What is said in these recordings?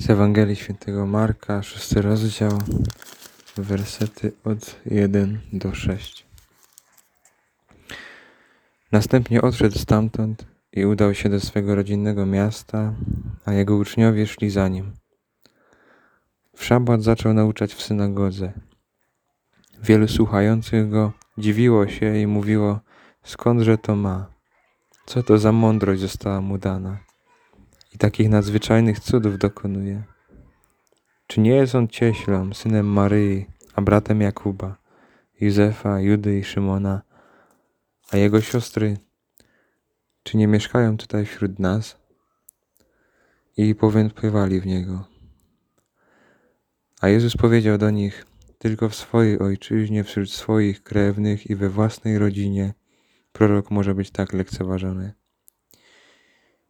Z Ewangelii Świętego Marka, szósty rozdział, wersety od 1 do 6. Następnie odszedł stamtąd i udał się do swego rodzinnego miasta, a jego uczniowie szli za nim. W szabat zaczął nauczać w synagodze. Wielu słuchających go dziwiło się i mówiło, skądże to ma? Co to za mądrość została mu dana? I takich nadzwyczajnych cudów dokonuje. Czy nie jest on cieślą, synem Maryi, a bratem Jakuba, Józefa, Judy i Szymona, a jego siostry, czy nie mieszkają tutaj wśród nas? I powątpiewali w niego. A Jezus powiedział do nich, tylko w swojej ojczyźnie, wśród swoich krewnych i we własnej rodzinie prorok może być tak lekceważony.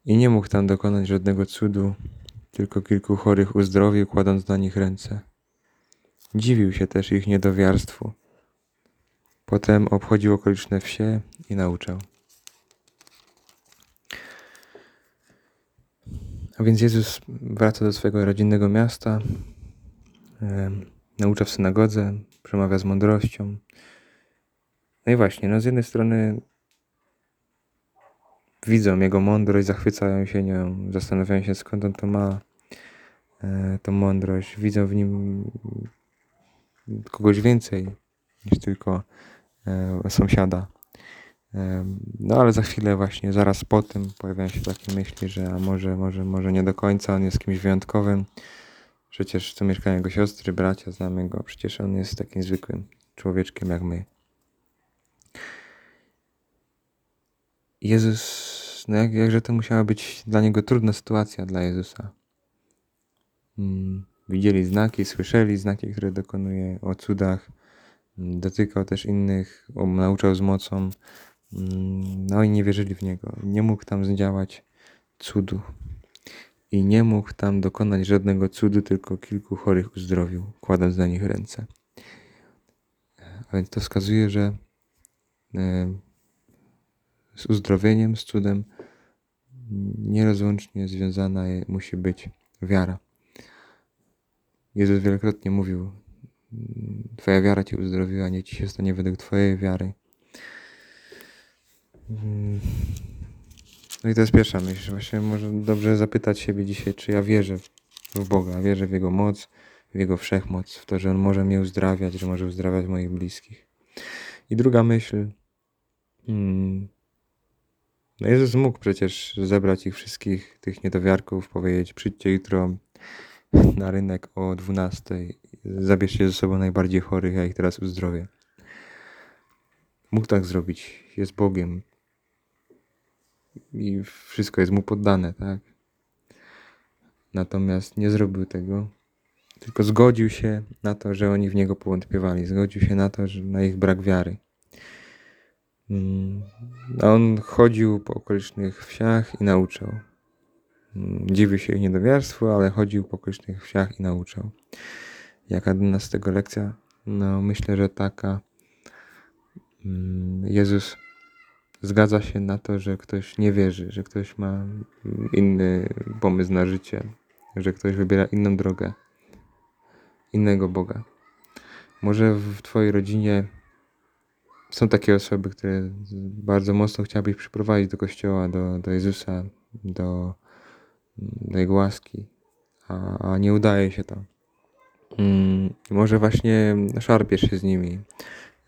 I nie mógł tam dokonać żadnego cudu, tylko kilku chorych uzdrowił, kładąc na nich ręce. Dziwił się też ich niedowiarstwu. Potem obchodził okoliczne wsie i nauczał. A więc Jezus wraca do swojego rodzinnego miasta, em, naucza w synagodze, przemawia z mądrością. No i właśnie, no z jednej strony widzą jego mądrość, zachwycają się nią, zastanawiają się skąd on to ma, e, tą mądrość. Widzą w nim kogoś więcej niż tylko e, sąsiada. E, No ale za chwilę właśnie, zaraz po tym pojawiają się takie myśli, że a może, może, może nie do końca on jest kimś wyjątkowym. Przecież tu mieszkają jego siostry, bracia, znamy go. Przecież on jest takim zwykłym człowieczkiem jak my. Jezus, no jak, jakże to musiała być dla niego trudna sytuacja dla Jezusa. Mm, Widzieli znaki, słyszeli znaki, które dokonuje o cudach. Mm, Dotykał też innych, o- nauczał z mocą. Mm, No i nie wierzyli w niego. Nie mógł tam zdziałać cudu. I nie mógł tam dokonać żadnego cudu, tylko kilku chorych uzdrowił, kładąc na nich ręce. A więc to wskazuje, że e, z uzdrowieniem, z cudem nierozłącznie związana musi być wiara. Jezus wielokrotnie mówił: "Mm, Twoja wiara cię uzdrowiła, nie ci się stanie według Twojej wiary. No i to jest pierwsza myśl. Właśnie może dobrze zapytać siebie dzisiaj, czy ja wierzę w Boga, wierzę w Jego moc, w Jego wszechmoc, w to, że On może mnie uzdrawiać, że może uzdrawiać moich bliskich. I druga myśl. mm, No Jezus mógł przecież zebrać ich wszystkich, tych niedowiarków, powiedzieć: przyjdźcie jutro na rynek o 12. Zabierzcie ze sobą najbardziej chorych, ja ich teraz uzdrowię. Mógł tak zrobić. Jest Bogiem. I wszystko jest mu poddane, tak? Natomiast nie zrobił tego, tylko zgodził się na to, że oni w niego powątpiewali. Zgodził się na to, że na ich brak wiary. Mm, A on chodził po okolicznych wsiach i nauczał. Mm, Dziwił się ich niedowiarstwu, ale chodził po okolicznych wsiach i nauczał. Jaka dla nas tego lekcja? No, myślę, że taka. Mm, Jezus zgadza się na to, że ktoś nie wierzy, że ktoś ma mm, inny pomysł na życie, że ktoś wybiera inną drogę, innego Boga. Może w Twojej rodzinie są takie osoby, które bardzo mocno chciałabyś przyprowadzić do Kościoła, do, do Jezusa, do, do Jego łaski, a, a nie udaje się to. Mm, Może właśnie szarpiesz się z nimi,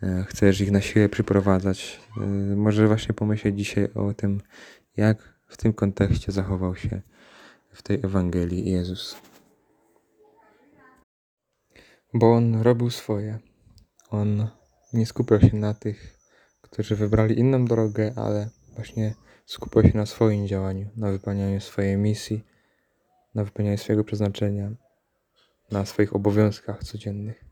e, chcesz ich na siłę przyprowadzać. E, Może właśnie pomyśleć dzisiaj o tym, jak w tym kontekście zachował się w tej Ewangelii Jezus. Bo On robił swoje. On nie skupiał się na tych, którzy wybrali inną drogę, ale właśnie skupiał się na swoim działaniu, na wypełnianiu swojej misji, na wypełnianiu swojego przeznaczenia, na swoich obowiązkach codziennych.